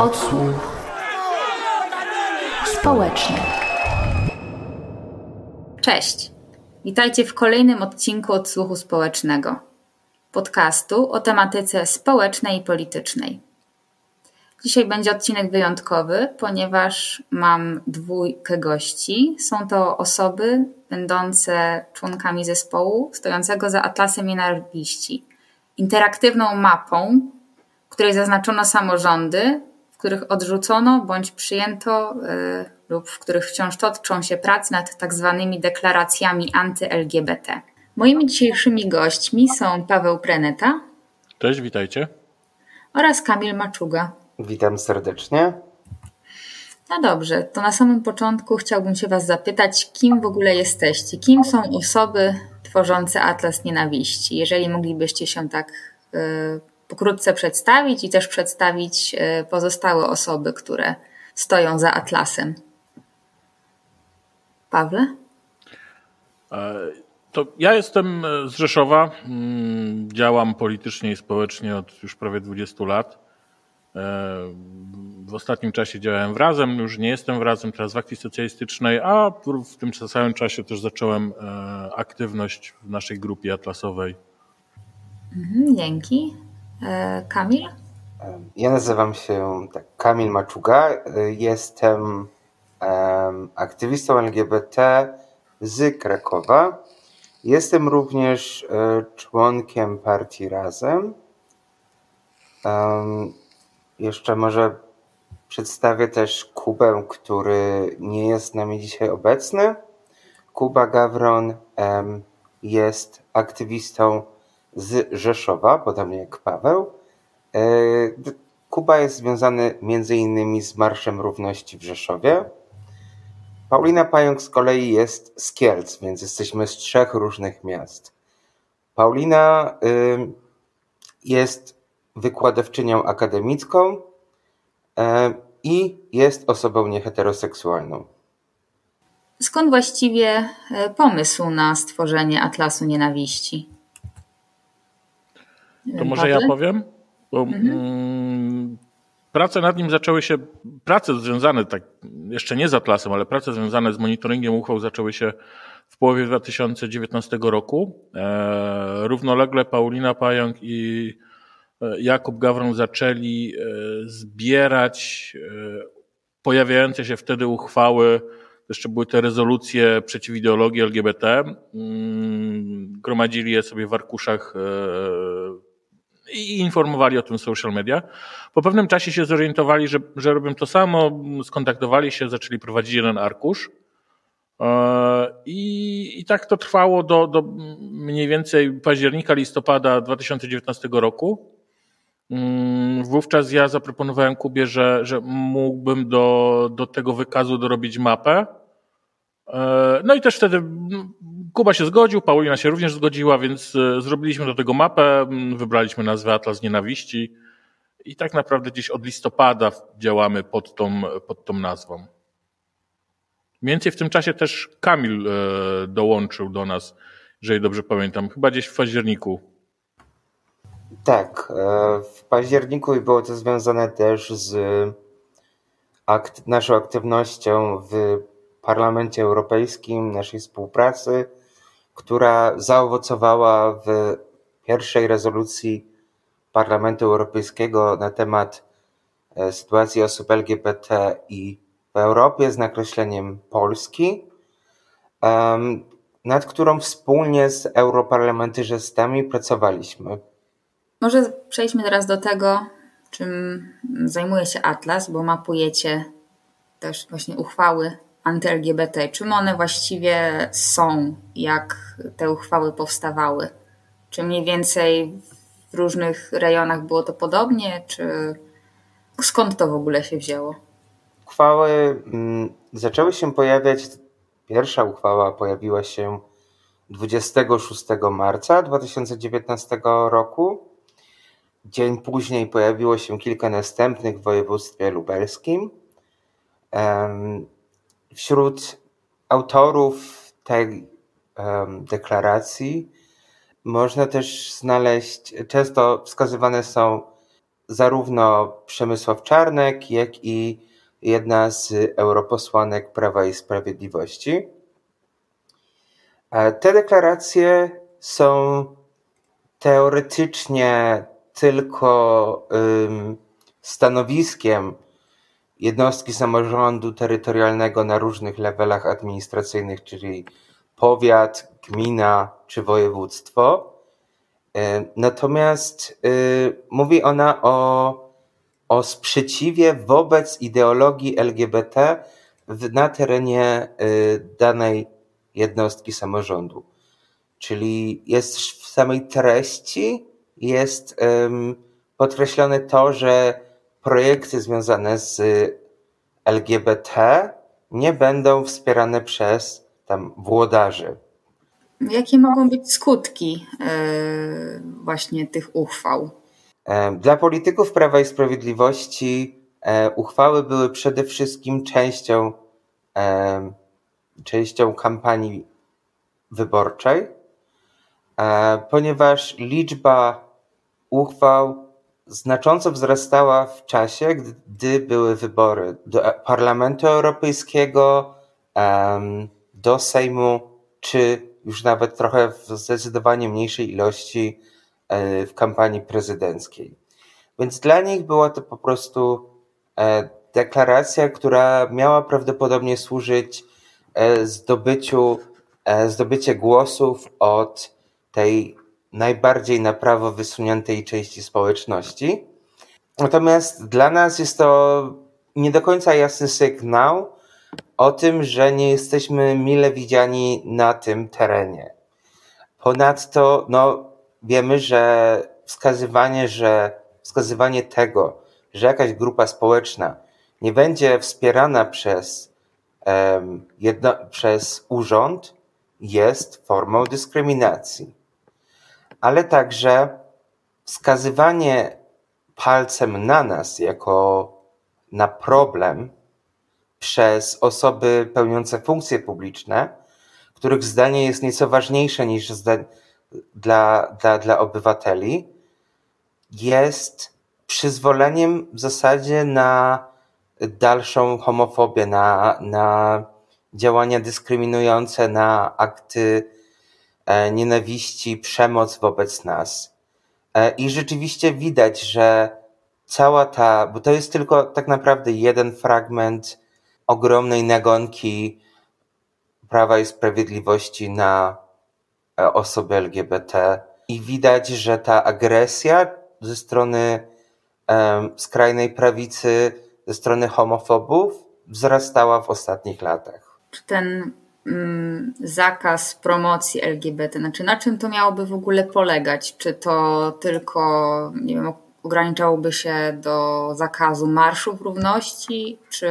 Odsłuch społeczny. Cześć. Witajcie w kolejnym odcinku Odsłuchu Społecznego. Podcastu o tematyce społecznej i politycznej. Dzisiaj będzie odcinek wyjątkowy, ponieważ mam dwójkę gości. Są to osoby będące członkami zespołu stojącego za Atlasem Nienawiści, interaktywną mapą, w której zaznaczono samorządy, których odrzucono bądź przyjęto y, lub w których wciąż toczą się prace nad tak zwanymi deklaracjami anty-LGBT. Moimi dzisiejszymi gośćmi są Paweł Preneta. Cześć, witajcie. Oraz Kamil Maczuga. Witam serdecznie. No dobrze, to na samym początku chciałbym się Was zapytać, kim w ogóle jesteście? Kim są osoby tworzące Atlas Nienawiści? Jeżeli moglibyście się tak y, pokrótce przedstawić i też przedstawić y, pozostałe osoby, które stoją za Atlasem. Pawle? E, to ja jestem z Rzeszowa. Mm, działam politycznie i społecznie od już prawie 20 lat. E, w ostatnim czasie działałem w Razem, już nie jestem w Razem, teraz w Akcji Socjalistycznej, a w tym samym czasie też zacząłem e, aktywność w naszej grupie atlasowej. Mhm, dzięki. Kamil? Ja nazywam się tak, Kamil Maczuga. Jestem um, aktywistą LGBT z Krakowa. Jestem również członkiem partii Razem. Um, jeszcze może przedstawię też Kubę, który nie jest z nami dzisiaj obecny. Kuba Gawron um, jest aktywistą z Rzeszowa, podobnie jak Paweł. E, Kuba jest związany innymi z Marszem Równości w Rzeszowie. Paulina Pająk z kolei jest z Kielc, więc jesteśmy z trzech różnych miast. Paulina jest wykładowczynią akademicką e, i jest osobą nieheteroseksualną. Skąd właściwie e, pomysł na stworzenie Atlasu Nienawiści? To może ja powiem? Bo, mhm. mm, prace nad nim zaczęły się, prace związane, tak jeszcze nie z Atlasem, ale prace związane z monitoringiem uchwał zaczęły się w połowie 2019 roku. E, równolegle Paulina Pająk i e, Jakub Gawron zaczęli e, zbierać e, pojawiające się wtedy uchwały, jeszcze były te rezolucje przeciw ideologii LGBT. Mm, gromadzili je sobie w arkuszach i informowali o tym social media. Po pewnym czasie się zorientowali, że, że robią to samo, skontaktowali się, zaczęli prowadzić jeden arkusz. E, I, I tak to trwało do, do mniej więcej października, listopada 2019 roku. Mm, wówczas ja zaproponowałem Kubie, że, że mógłbym do, do tego wykazu dorobić mapę. E, no i też wtedy Kuba się zgodził, Paulina się również zgodziła, więc e, zrobiliśmy do tego mapę, wybraliśmy nazwę Atlas Nienawiści i tak naprawdę gdzieś od listopada działamy pod tą, pod tą nazwą. Mniej więcej w tym czasie też Kamil e, dołączył do nas, jeżeli dobrze pamiętam, chyba gdzieś w październiku. Tak, w październiku i było to związane też z akt, naszą aktywnością w Parlamencie Europejskim, naszej współpracy, która zaowocowała w pierwszej rezolucji Parlamentu Europejskiego na temat e, sytuacji osób LGBT i w Europie z nakreśleniem Polski, nad którą wspólnie z europarlamentarzystami pracowaliśmy. Może przejdźmy teraz do tego, czym zajmuje się Atlas, bo mapujecie też właśnie uchwały anty-LGBT. Czym one właściwie są? Jak te uchwały powstawały? Czy mniej więcej w różnych rejonach było to podobnie? Czy skąd to w ogóle się wzięło? Uchwały mm, zaczęły się pojawiać. Pierwsza uchwała pojawiła się 26 marca 2019 roku. Dzień później pojawiło się kilka następnych w województwie lubelskim. Wśród autorów tej deklaracji można też znaleźć, często wskazywane są zarówno Przemysław Czarnek, jak i jedna z europosłanek Prawa i Sprawiedliwości. Te deklaracje są teoretycznie tylko stanowiskiem jednostki samorządu terytorialnego na różnych levelach administracyjnych, czyli powiat, gmina czy województwo. E, natomiast y, mówi ona o, o sprzeciwie wobec ideologii LGBT na terenie y, danej jednostki samorządu. Czyli jest w samej treści jest podkreślone to, że projekty związane z LGBT nie będą wspierane przez tam włodarzy. Jakie mogą być skutki e, właśnie tych uchwał? E, dla polityków Prawa i Sprawiedliwości e, uchwały były przede wszystkim częścią, częścią kampanii wyborczej, ponieważ liczba uchwał znacząco wzrastała w czasie, gdy były wybory do Parlamentu Europejskiego, do Sejmu, czy już nawet trochę w zdecydowanie mniejszej ilości e, w kampanii prezydenckiej. Więc dla nich była to po prostu e, deklaracja, która miała prawdopodobnie służyć e, zdobyciu, zdobycie głosów od tej najbardziej na prawo wysuniętej części społeczności. Natomiast dla nas jest to nie do końca jasny sygnał o tym, że nie jesteśmy mile widziani na tym terenie. Ponadto no, wiemy, że wskazywanie, że wskazywanie tego, że jakaś grupa społeczna nie będzie wspierana przez, um, jedno, przez urząd, jest formą dyskryminacji ale także wskazywanie palcem na nas jako na problem przez osoby pełniące funkcje publiczne, których zdanie jest nieco ważniejsze niż dla, dla, dla obywateli, jest przyzwoleniem w zasadzie na dalszą homofobię, na, na działania dyskryminujące, na akty nienawiści, przemoc wobec nas. E, I rzeczywiście widać, że cała ta, bo to jest tylko tak naprawdę jeden fragment ogromnej nagonki Prawa i Sprawiedliwości na e, osoby LGBT. I widać, że ta agresja ze strony skrajnej prawicy, ze strony homofobów wzrastała w ostatnich latach. Czy ten zakaz promocji LGBT? Znaczy, na czym to miałoby w ogóle polegać? Czy to tylko, nie wiem, ograniczałoby się do zakazu marszów równości, czy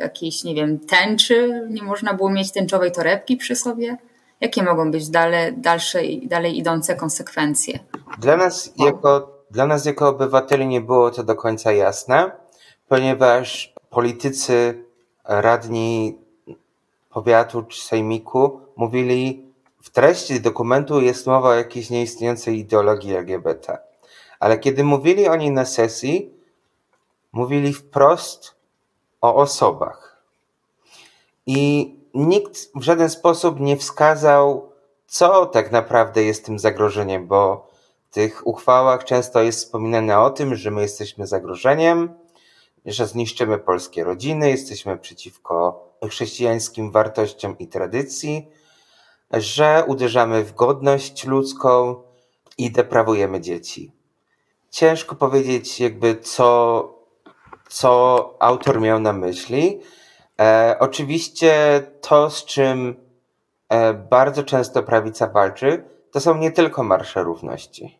jakiejś, nie wiem, tęczy? Nie można było mieć tęczowej torebki przy sobie? Jakie mogą być dalej, dalsze, dalej idące konsekwencje? Dla nas, jako, dla nas jako obywateli nie było to do końca jasne, ponieważ politycy, radni powiatu czy sejmiku mówili, w treści dokumentu jest mowa o jakiejś nieistniejącej ideologii LGBT. Ale kiedy mówili o niej na sesji, mówili wprost o osobach. I nikt w żaden sposób nie wskazał, co tak naprawdę jest tym zagrożeniem, bo w tych uchwałach często jest wspominane o tym, że my jesteśmy zagrożeniem, że zniszczymy polskie rodziny, jesteśmy przeciwko chrześcijańskim wartościom i tradycji, że uderzamy w godność ludzką i deprawujemy dzieci. Ciężko powiedzieć, jakby co, co autor miał na myśli. E, oczywiście to, z czym e, bardzo często prawica walczy, to są nie tylko marsze równości,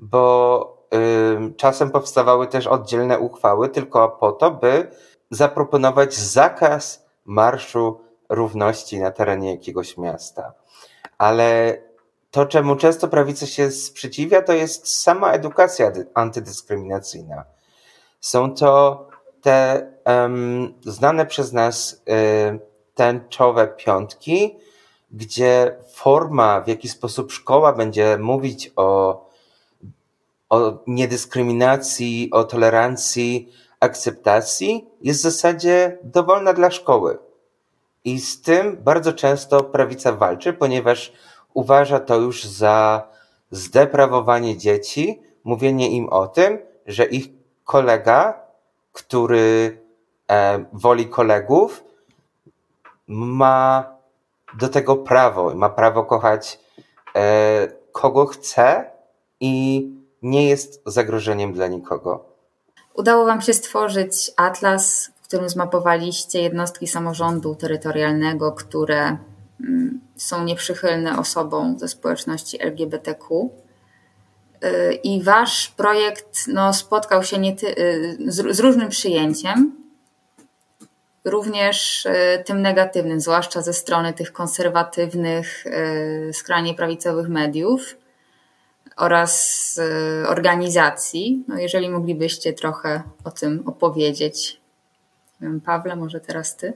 bo y, czasem powstawały też oddzielne uchwały tylko po to, by zaproponować zakaz marszu równości na terenie jakiegoś miasta. Ale to, czemu często prawica się sprzeciwia, to jest sama edukacja antydyskryminacyjna. Są to te um, znane przez nas y, tęczowe piątki, gdzie forma, w jaki sposób szkoła będzie mówić o o niedyskryminacji, o tolerancji, akceptacji jest w zasadzie dowolna dla szkoły. I z tym bardzo często prawica walczy, ponieważ uważa to już za zdeprawowanie dzieci, mówienie im o tym, że ich kolega, który e, woli kolegów, ma do tego prawo, ma prawo kochać e, kogo chce i nie jest zagrożeniem dla nikogo. Udało Wam się stworzyć atlas, w którym zmapowaliście jednostki samorządu terytorialnego, które mm, są nieprzychylne osobom ze społeczności LGBTQ. Y, I wasz projekt no, spotkał się ty, y, z, z różnym przyjęciem, również y, tym negatywnym, zwłaszcza ze strony tych konserwatywnych, skrajnie prawicowych mediów oraz organizacji. No, jeżeli moglibyście trochę o tym opowiedzieć. Pawle, może teraz ty?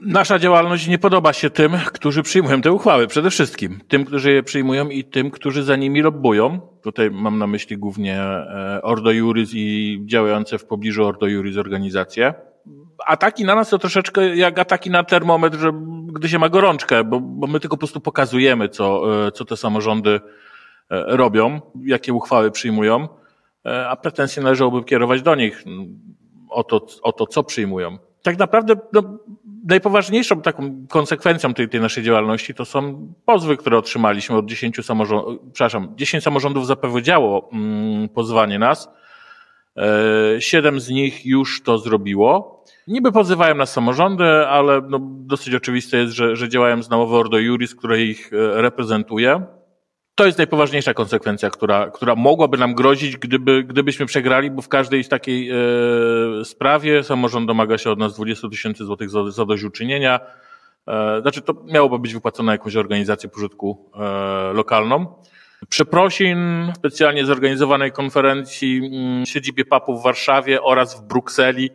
Nasza działalność nie podoba się tym, którzy przyjmują te uchwały, przede wszystkim. Tym, którzy je przyjmują i tym, którzy za nimi lobbują. Tutaj mam na myśli głównie e, Ordo Juris i działające w pobliżu Ordo Juris organizacje. Ataki na nas to troszeczkę jak ataki na termometr, że gdy się ma gorączkę, bo, bo my tylko po prostu pokazujemy, co, e, co te samorządy robią, jakie uchwały przyjmują, a pretensje należałoby kierować do nich o to, o to co przyjmują. Tak naprawdę no, najpoważniejszą taką konsekwencją tej, tej naszej działalności to są pozwy, które otrzymaliśmy od 10 samorządów, przepraszam, 10 samorządów zapowiedziało mm, pozwanie nas. E, siedem z nich już to zrobiło. Niby pozywają nas samorządy, ale no, dosyć oczywiste jest, że, że działają z namowy Ordo Juris, które ich e, reprezentuje. To jest najpoważniejsza konsekwencja, która, która mogłaby nam grozić, gdyby, gdybyśmy przegrali, bo w każdej takiej e, sprawie samorząd domaga się od nas 20 tysięcy złotych za zadośćuczynienia. E, znaczy, to miałoby być wypłacone jakąś organizację pożytku e, lokalną. Przeprosin specjalnie zorganizowanej konferencji w siedzibie PAP-u w Warszawie oraz w Brukseli.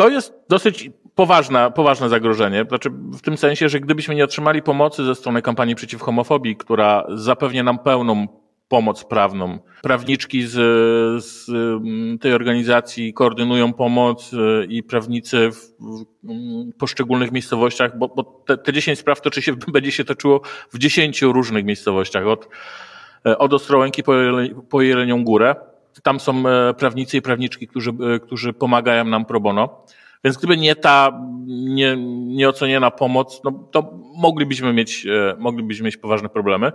To jest dosyć poważna, poważne zagrożenie. Znaczy w tym sensie, że gdybyśmy nie otrzymali pomocy ze strony kampanii przeciw homofobii, która zapewnia nam pełną pomoc prawną. Prawniczki z, z tej organizacji koordynują pomoc y, i prawnicy w, w poszczególnych miejscowościach, bo, bo te, te 10 spraw toczy się, będzie się toczyło w 10 różnych miejscowościach, od, e, od Ostrołęki po, po Jelenią Górę. Tam są e, prawnicy i prawniczki, którzy, e, którzy pomagają nam pro bono. Więc gdyby nie ta nie, nieoceniona pomoc, no, to moglibyśmy mieć, e, moglibyśmy mieć poważne problemy.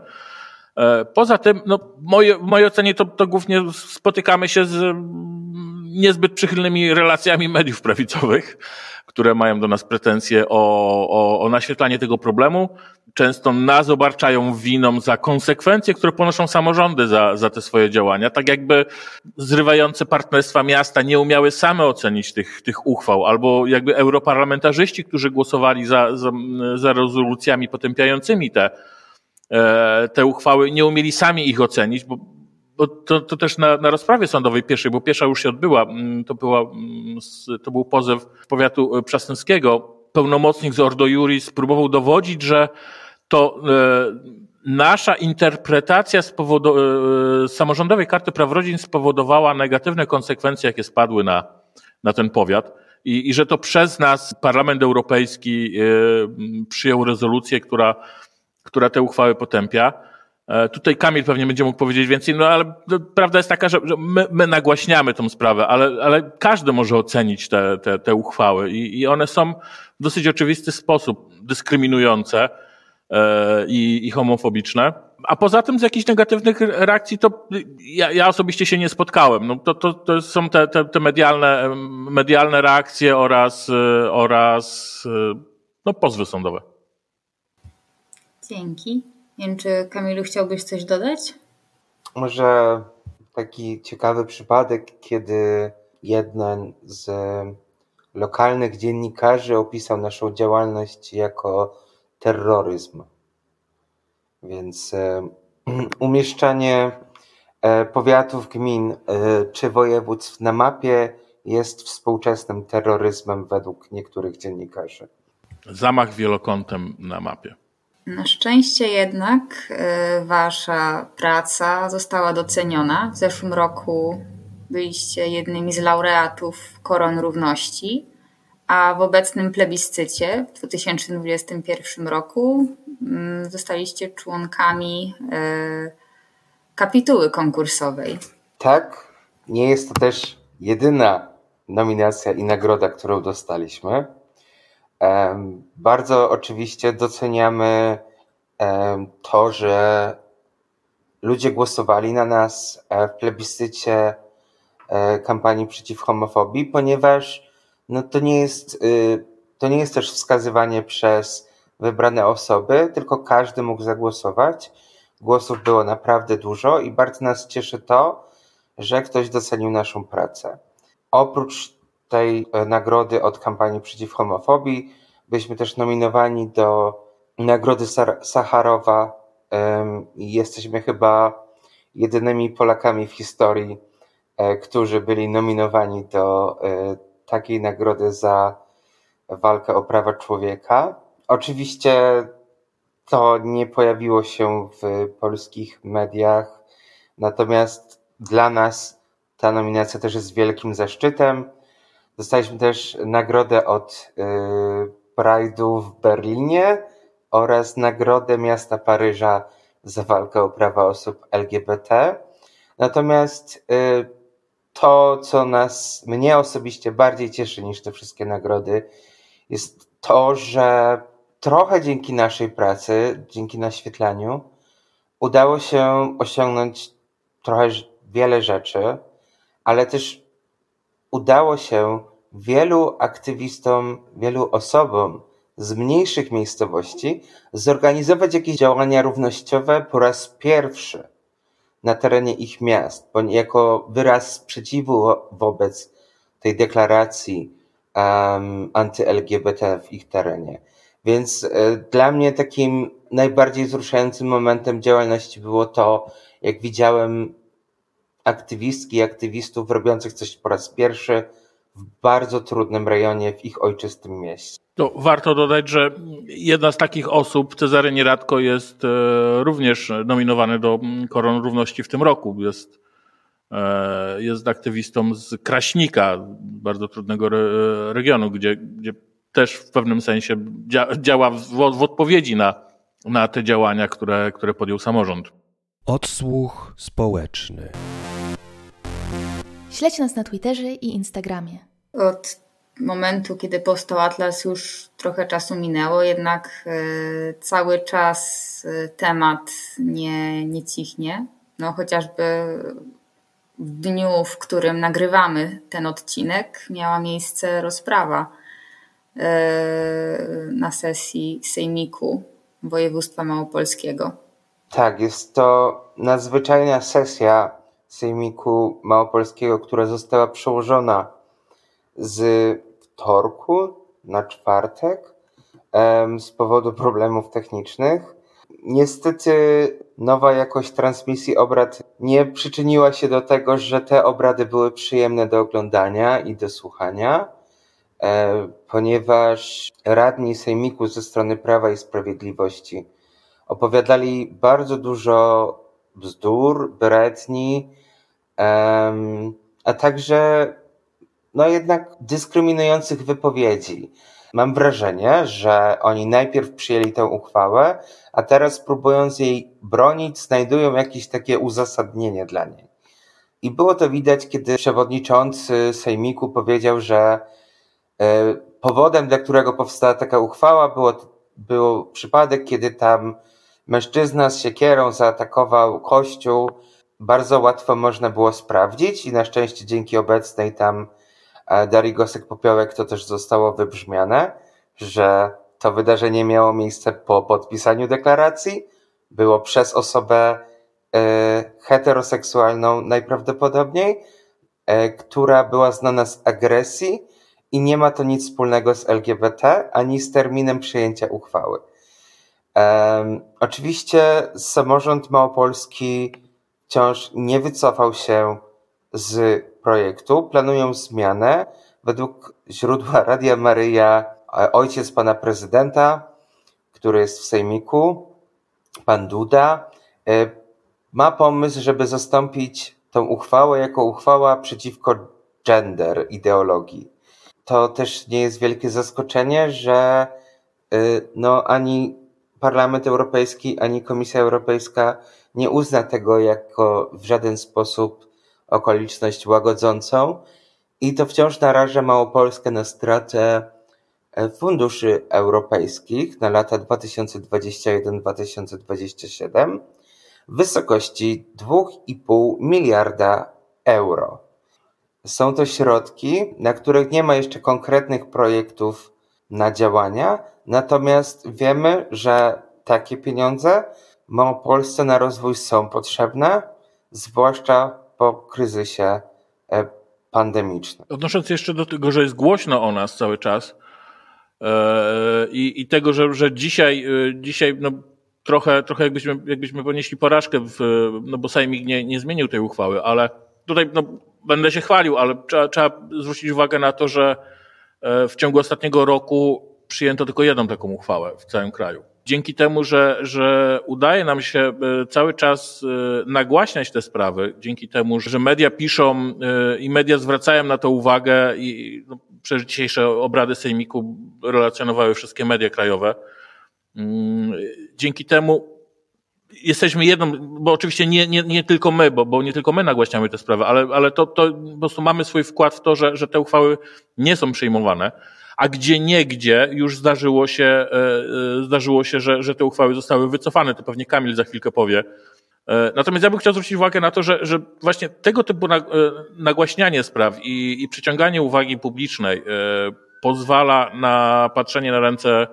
Poza tym, no, moje, w mojej ocenie to, to głównie spotykamy się z mm, niezbyt przychylnymi relacjami mediów prawicowych, które mają do nas pretensje o, o, o naświetlanie tego problemu często nas obarczają winą za konsekwencje, które ponoszą samorządy za, za te swoje działania. Tak jakby zrywające partnerstwa miasta nie umiały same ocenić tych, tych uchwał, albo jakby europarlamentarzyści, którzy głosowali za, za, za rezolucjami potępiającymi te, e, te uchwały, nie umieli sami ich ocenić, bo, bo to, to też na, na rozprawie sądowej pierwszej, bo pierwsza już się odbyła, mm, to, była, mm, to był pozew powiatu przasnyskiego, pełnomocnik z Ordo Juris próbował dowodzić, że to e, nasza interpretacja spowodu, e, samorządowej karty praw rodzin spowodowała negatywne konsekwencje, jakie spadły na, na ten powiat. I, I że to przez nas Parlament Europejski e, przyjął rezolucję, która, która te uchwały potępia. Tutaj Kamil pewnie będzie mógł powiedzieć więcej, no ale prawda jest taka, że my, my nagłaśniamy tą sprawę, ale, ale każdy może ocenić te, te, te uchwały i, i one są w dosyć oczywisty sposób dyskryminujące E, i, i homofobiczne. A poza tym z jakichś negatywnych reakcji to ja, ja osobiście się nie spotkałem. No to, to, to są te, te, te medialne, medialne reakcje oraz, e, oraz e, no, pozwy sądowe. Dzięki. Nie wiem, czy Kamilu chciałbyś coś dodać? Może taki ciekawy przypadek, kiedy jeden z lokalnych dziennikarzy opisał naszą działalność jako terroryzm. Więc umieszczanie e, powiatów, gmin e, czy województw na mapie jest współczesnym terroryzmem według niektórych dziennikarzy. Zamach wielokątem na mapie. Na szczęście jednak e, Wasza praca została doceniona. W zeszłym roku byliście jednymi z laureatów Koron Równości, a w obecnym plebiscycie w 2021 roku mm, zostaliście członkami e, kapituły konkursowej. Tak, nie jest to też jedyna nominacja i nagroda, którą dostaliśmy. Bardzo oczywiście doceniamy to, że ludzie głosowali na nas e, w plebiscycie e, kampanii przeciw homofobii, ponieważ no to, nie jest, y, to nie jest też wskazywanie przez wybrane osoby, tylko każdy mógł zagłosować. Głosów było naprawdę dużo i bardzo nas cieszy to, że ktoś docenił naszą pracę. Oprócz tej e, nagrody od kampanii przeciw homofobii, byliśmy też nominowani do Nagrody Sacharowa i jesteśmy chyba jedynymi Polakami w historii, e, którzy byli nominowani do e, takiej nagrody za walkę o prawa człowieka. Oczywiście to nie pojawiło się w polskich mediach, natomiast dla nas ta nominacja też jest wielkim zaszczytem. Dostaliśmy też nagrodę od y, Pride'u w Berlinie oraz nagrodę miasta Paryża za walkę o prawa osób LGBT. Natomiast y, to, co nas, mnie osobiście bardziej cieszy niż te wszystkie nagrody, jest to, że trochę dzięki naszej pracy, dzięki naświetlaniu, udało się osiągnąć trochę wiele rzeczy, ale też udało się wielu aktywistom, wielu osobom z mniejszych miejscowości zorganizować jakieś działania równościowe po raz pierwszy na terenie ich miast, jako wyraz sprzeciwu wobec tej deklaracji um, anty-LGBT w ich terenie. Więc y, dla mnie takim najbardziej wzruszającym momentem działalności było to, jak widziałem aktywistki i aktywistów robiących coś po raz pierwszy w bardzo trudnym rejonie w ich ojczystym mieście. No, warto dodać, że jedna z takich osób, Cezary Nieradko, jest e, również nominowany do mm, Koron Równości w tym roku. Jest, e, jest aktywistą z Kraśnika, bardzo trudnego regionu, gdzie, gdzie też w pewnym sensie działa w, w odpowiedzi na, na te działania, które, które podjął samorząd. Odsłuch społeczny. Śledź nas na Twitterze i Instagramie. Od momentu, kiedy powstał Atlas, już trochę czasu minęło, jednak e, cały czas e, temat nie, nie cichnie. No, chociażby w dniu, w którym nagrywamy ten odcinek, miała miejsce rozprawa e, na sesji Sejmiku Województwa Małopolskiego. Tak, jest to nadzwyczajna sesja Sejmiku Małopolskiego, która została przełożona z wtorku na czwartek z powodu problemów technicznych. Niestety nowa jakość transmisji obrad nie przyczyniła się do tego, że te obrady były przyjemne do oglądania i do słuchania, e, ponieważ radni Sejmiku ze strony Prawa i Sprawiedliwości opowiadali bardzo dużo bzdur, bredni, a także no jednak dyskryminujących wypowiedzi. Mam wrażenie, że oni najpierw przyjęli tę uchwałę, a teraz próbując jej bronić, znajdują jakieś takie uzasadnienie dla niej. I było to widać, kiedy przewodniczący Sejmiku powiedział, że e, powodem, dla którego powstała taka uchwała, było, był przypadek, kiedy tam mężczyzna z siekierą zaatakował kościół. Bardzo łatwo można było sprawdzić i na szczęście dzięki obecnej tam Darii Gosek-Popiołek to też zostało wybrzmiane, że to wydarzenie miało miejsce po podpisaniu deklaracji, było przez osobę e, heteroseksualną najprawdopodobniej, e, która była znana z agresji i nie ma to nic wspólnego z LGBT ani z terminem przyjęcia uchwały. Um, oczywiście samorząd małopolski wciąż nie wycofał się z projektu planują zmianę. Według źródła Radia Maryja ojciec pana prezydenta, który jest w Sejmiku, pan Duda, e, ma pomysł, żeby zastąpić tą uchwałę jako uchwała przeciwko gender ideologii. To też nie jest wielkie zaskoczenie, że no, ani Parlament Europejski, ani Komisja Europejska nie uzna tego jako w żaden sposób okoliczność łagodzącą i to wciąż naraża Małopolskę na stratę e, funduszy europejskich na lata 2021-2027 w wysokości 2,5 miliarda euro. Są to środki, na których nie ma jeszcze konkretnych projektów na działania, natomiast wiemy, że takie pieniądze Małopolsce na rozwój są potrzebne, zwłaszcza po kryzysie e, pandemicznym. Odnosząc jeszcze do tego, że jest głośno o nas cały czas e, i, tego, że, że dzisiaj, e, dzisiaj no, trochę, trochę jakbyśmy, jakbyśmy ponieśli porażkę, w, no bo Sejmik nie, nie zmienił tej uchwały, ale tutaj no, będę się chwalił, ale trzeba, trzeba zwrócić uwagę na to, że w ciągu ostatniego roku przyjęto tylko jedną taką uchwałę w całym kraju dzięki temu, że, że udaje nam się e, cały czas e, nagłaśniać te sprawy, dzięki temu, że media piszą e, i media zwracają na to uwagę i no, przecież dzisiejsze obrady Sejmiku relacjonowały wszystkie media krajowe. Mm, dzięki temu jesteśmy jedną, bo oczywiście nie, nie, nie tylko my, bo, bo nie tylko my nagłaśniamy te sprawy, ale, ale to, to po prostu mamy swój wkład w to, że, że te uchwały nie są przyjmowane a gdzie niegdzie już zdarzyło się, e, e, zdarzyło się że, że te uchwały zostały wycofane, to pewnie Kamil za chwilkę powie. E, natomiast ja bym chciał zwrócić uwagę na to, że, że właśnie tego typu nagłaśnianie spraw i, i przyciąganie uwagi publicznej pozwala na patrzenie na ręce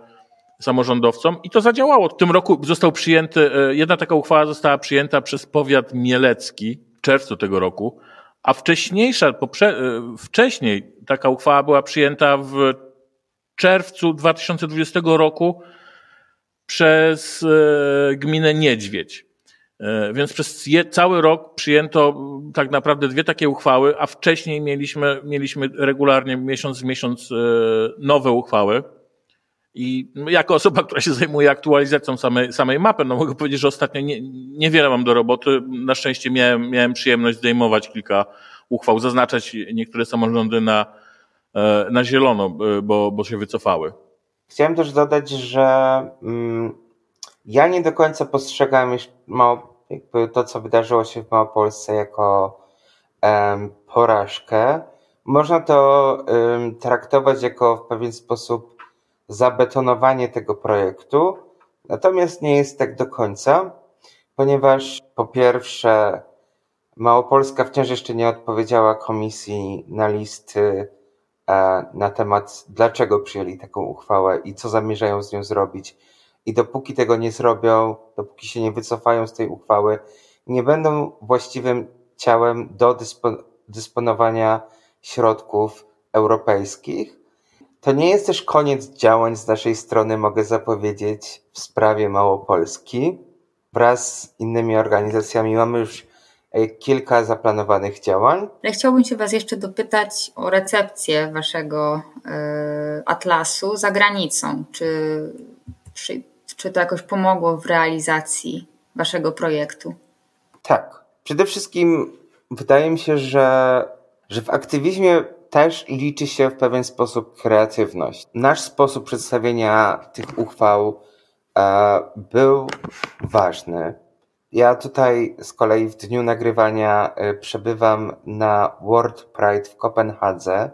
samorządowcom i to zadziałało. W tym roku został przyjęty, jedna taka uchwała została przyjęta przez powiat mielecki w czerwcu tego roku, a wcześniejsza, wcześniej taka uchwała była przyjęta w czerwcu 2020 roku przez e, gminę Niedźwiedź. E, więc przez cały rok przyjęto tak naprawdę dwie takie uchwały, a wcześniej mieliśmy, mieliśmy regularnie miesiąc w miesiąc e, nowe uchwały. I jako osoba, która się zajmuje aktualizacją samej, samej mapy, no mogę powiedzieć, że ostatnio nie, niewiele mam do roboty. Na szczęście miałem, miałem przyjemność zdejmować kilka uchwał, zaznaczać niektóre samorządy na, E, na zielono, e, bo, bo się wycofały. Chciałem też dodać, że mm, ja nie do końca postrzegam jakby to, co wydarzyło się w Małopolsce jako um, porażkę. Można to um, traktować jako w pewien sposób zabetonowanie tego projektu, natomiast nie jest tak do końca, ponieważ po pierwsze Małopolska wciąż jeszcze nie odpowiedziała komisji na listy E, na temat, dlaczego przyjęli taką uchwałę i co zamierzają z nią zrobić. I dopóki tego nie zrobią, dopóki się nie wycofają z tej uchwały, nie będą właściwym ciałem do dysponowania środków europejskich. To nie jest też koniec działań z naszej strony, mogę zapowiedzieć, w sprawie Małopolski. Wraz z innymi organizacjami mamy już E, kilka zaplanowanych działań. Ale chciałbym się Was jeszcze dopytać o recepcję Waszego y, atlasu za granicą. Czy, czy, czy to jakoś pomogło w realizacji Waszego projektu? Tak. Przede wszystkim wydaje mi się, że, że w aktywizmie też liczy się w pewien sposób kreatywność. Nasz sposób przedstawienia tych uchwał e, był ważny. Ja tutaj z kolei w dniu nagrywania y, przebywam na World Pride w Kopenhadze.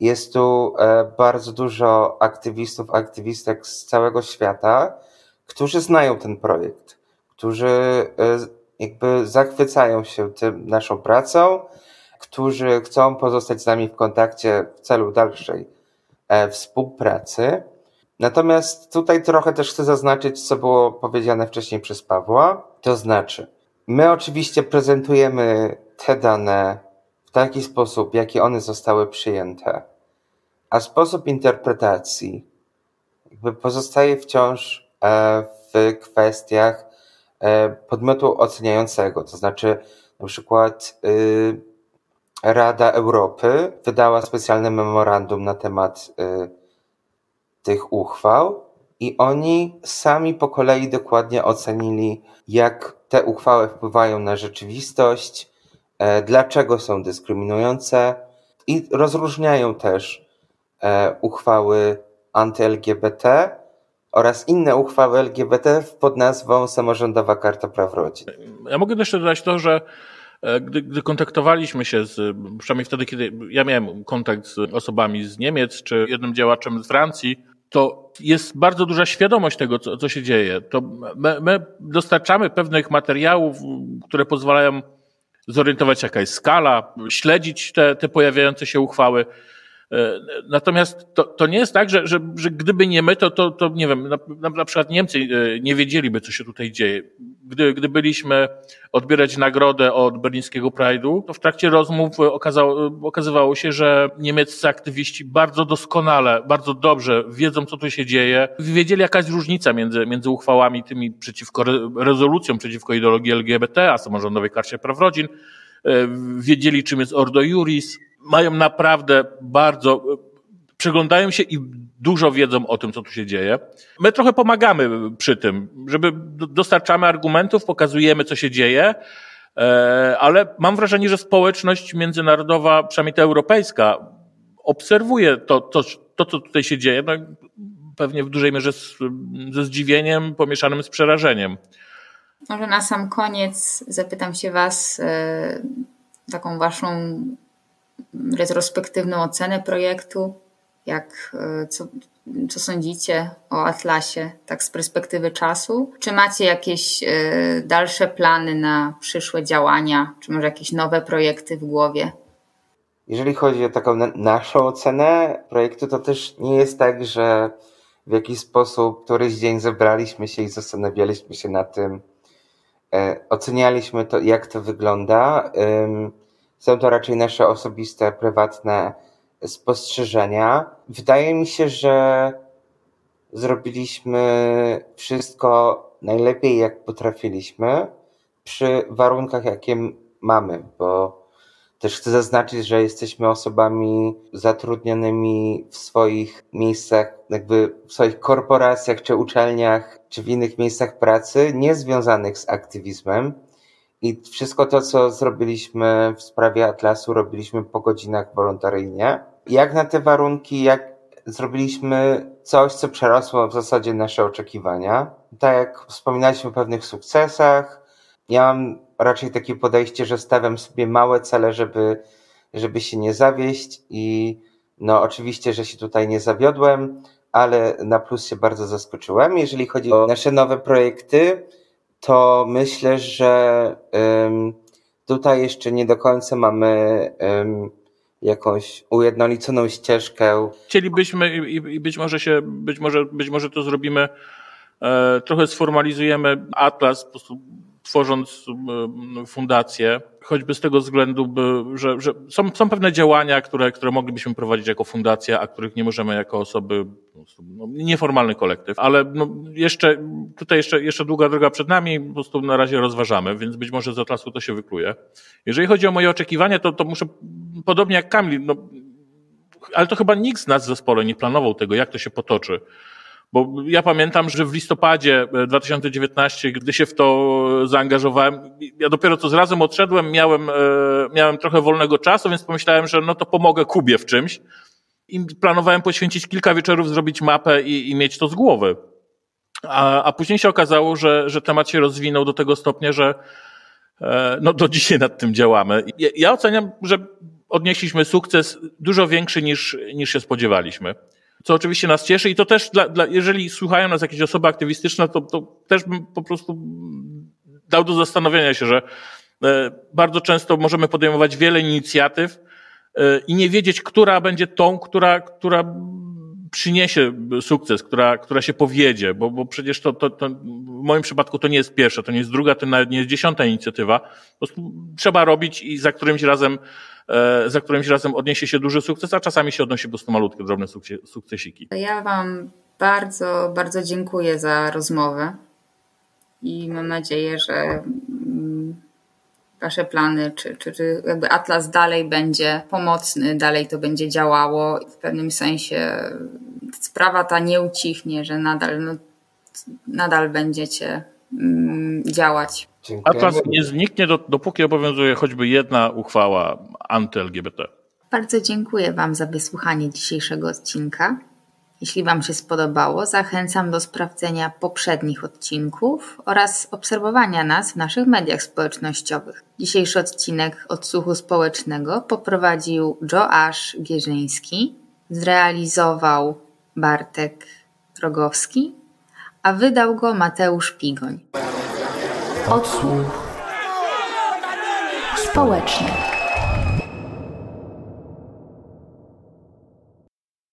Jest tu e, bardzo dużo aktywistów, aktywistek z całego świata, którzy znają ten projekt, którzy e, jakby zachwycają się tym naszą pracą, którzy chcą pozostać z nami w kontakcie w celu dalszej e, współpracy. Natomiast tutaj trochę też chcę zaznaczyć, co było powiedziane wcześniej przez Pawła. To znaczy, my oczywiście prezentujemy te dane w taki sposób, jaki one zostały przyjęte, a sposób interpretacji jakby pozostaje wciąż e, w kwestiach e, podmiotu oceniającego. To znaczy, na przykład y, Rada Europy wydała specjalne memorandum na temat y, tych uchwał i oni sami po kolei dokładnie ocenili, jak te uchwały wpływają na rzeczywistość, e, dlaczego są dyskryminujące i rozróżniają też e, uchwały anty-LGBT oraz inne uchwały LGBT pod nazwą Samorządowa Karta Praw Rodzin. Ja mogę jeszcze dodać to, że gdy, gdy kontaktowaliśmy się z, przynajmniej wtedy, kiedy ja miałem kontakt z osobami z Niemiec czy jednym działaczem z Francji, to jest bardzo duża świadomość tego, co, co się dzieje. To my, my dostarczamy pewnych materiałów, które pozwalają zorientować się, jaka jest skala, śledzić te, te pojawiające się uchwały. E, natomiast to, to nie jest tak, że, że, że gdyby nie my, to, to, to nie wiem, na, na przykład Niemcy e, nie wiedzieliby, co się tutaj dzieje. Gdy, gdy byliśmy odbierać nagrodę od berlińskiego Pride'u, to w trakcie rozmów okazało, okazywało się, że niemieccy aktywiści bardzo doskonale, bardzo dobrze wiedzą, co tu się dzieje. Wiedzieli, jaka jest różnica między, między uchwałami tymi przeciwko, rezolucją przeciwko ideologii LGBT, a samorządowej karcie praw rodzin. E, wiedzieli, czym jest Ordo Juris mają naprawdę bardzo, przyglądają się i dużo wiedzą o tym, co tu się dzieje. My trochę pomagamy przy tym, żeby dostarczamy argumentów, pokazujemy, co się dzieje, e, ale mam wrażenie, że społeczność międzynarodowa, przynajmniej ta europejska, obserwuje to, to, to co tutaj się dzieje, no, pewnie w dużej mierze z, ze zdziwieniem pomieszanym z przerażeniem. Może na sam koniec zapytam się Was e, taką Waszą retrospektywną ocenę projektu, jak, e, co, co sądzicie o Atlasie, tak z perspektywy czasu? Czy macie jakieś e, dalsze plany na przyszłe działania, czy może jakieś nowe projekty w głowie? Jeżeli chodzi o taką naszą ocenę projektu, to też nie jest tak, że w jakiś sposób któryś dzień zebraliśmy się i zastanawialiśmy się na tym, e, ocenialiśmy to, jak to wygląda. Są to raczej nasze osobiste, prywatne spostrzeżenia. Wydaje mi się, że zrobiliśmy wszystko najlepiej, jak potrafiliśmy, przy warunkach, jakie mamy, bo też chcę zaznaczyć, że jesteśmy osobami zatrudnionymi w swoich miejscach, jakby w swoich korporacjach, czy uczelniach, czy w innych miejscach pracy, nie związanych z aktywizmem. I wszystko to, co zrobiliśmy w sprawie Atlasu, robiliśmy po godzinach wolontaryjnie. Jak na te warunki, jak zrobiliśmy coś, co przerosło w zasadzie nasze oczekiwania. Tak jak wspominaliśmy o pewnych sukcesach, ja mam raczej takie podejście, że stawiam sobie małe cele, żeby, żeby się nie zawieść i no oczywiście, że się tutaj nie zawiodłem, ale na plus się bardzo zaskoczyłem. Jeżeli chodzi o nasze nowe projekty, to myślę, że tutaj jeszcze nie do końca mamy jakąś ujednoliconą ścieżkę. Chcielibyśmy i być może się, być może, być może to zrobimy, e, trochę sformalizujemy atlas, po prostu tworząc fundację choćby z tego względu, że, że są, są pewne działania, które, które moglibyśmy prowadzić jako fundacja, a których nie możemy jako osoby, no, nieformalny kolektyw, ale no, jeszcze, tutaj jeszcze, jeszcze długa droga przed nami, po prostu na razie rozważamy, więc być może z atlasu to się wykluje. Jeżeli chodzi o moje oczekiwania, to, to muszę, podobnie jak Kamil, no, ale to chyba nikt z nas w zespole nie planował tego, jak to się potoczy. Bo ja pamiętam, że w listopadzie 2019, e, gdy się w to zaangażowałem, ja dopiero co z razem odszedłem, miałem, e, miałem trochę wolnego czasu, więc pomyślałem, że no to pomogę Kubie w czymś. I planowałem poświęcić kilka wieczorów, zrobić mapę i, i mieć to z głowy. A, a później się okazało, że, że temat się rozwinął do tego stopnia, że e, no do dzisiaj nad tym działamy. Ja, ja oceniam, że odnieśliśmy sukces dużo większy niż, niż się spodziewaliśmy co oczywiście nas cieszy i to też, dla, dla, jeżeli słuchają nas jakieś osoby aktywistyczne, to, to też bym po prostu dał do zastanowienia się, że e, bardzo często możemy podejmować wiele inicjatyw e, i nie wiedzieć, która będzie tą, która, która przyniesie sukces, która, która się powiedzie, bo, bo przecież to, to, to w moim przypadku to nie jest pierwsza, to nie jest druga, to nawet nie jest dziesiąta inicjatywa. Po prostu trzeba robić i za którymś razem za którymś razem odniesie się duży sukces, a czasami się odnosi po prostu malutkie, drobne sukcesiki. Ja Wam bardzo, bardzo dziękuję za rozmowę i mam nadzieję, że mm, Wasze plany, czy, czy, czy jakby Atlas dalej będzie pomocny, dalej to będzie działało w pewnym sensie sprawa ta nie ucichnie, że nadal, no, nadal będziecie mm, działać. Dziękujemy. Atlas nie zniknie, do, dopóki obowiązuje choćby jedna uchwała anty-LGBT. Bardzo dziękuję Wam za wysłuchanie dzisiejszego odcinka. Jeśli Wam się spodobało, zachęcam do sprawdzenia poprzednich odcinków oraz obserwowania nas w naszych mediach społecznościowych. Dzisiejszy odcinek Odsłuchu Społecznego poprowadził Joasz Gierzyński, zrealizował Bartek Rogowski, a wydał go Mateusz Pigoń. Odsłuch społeczny.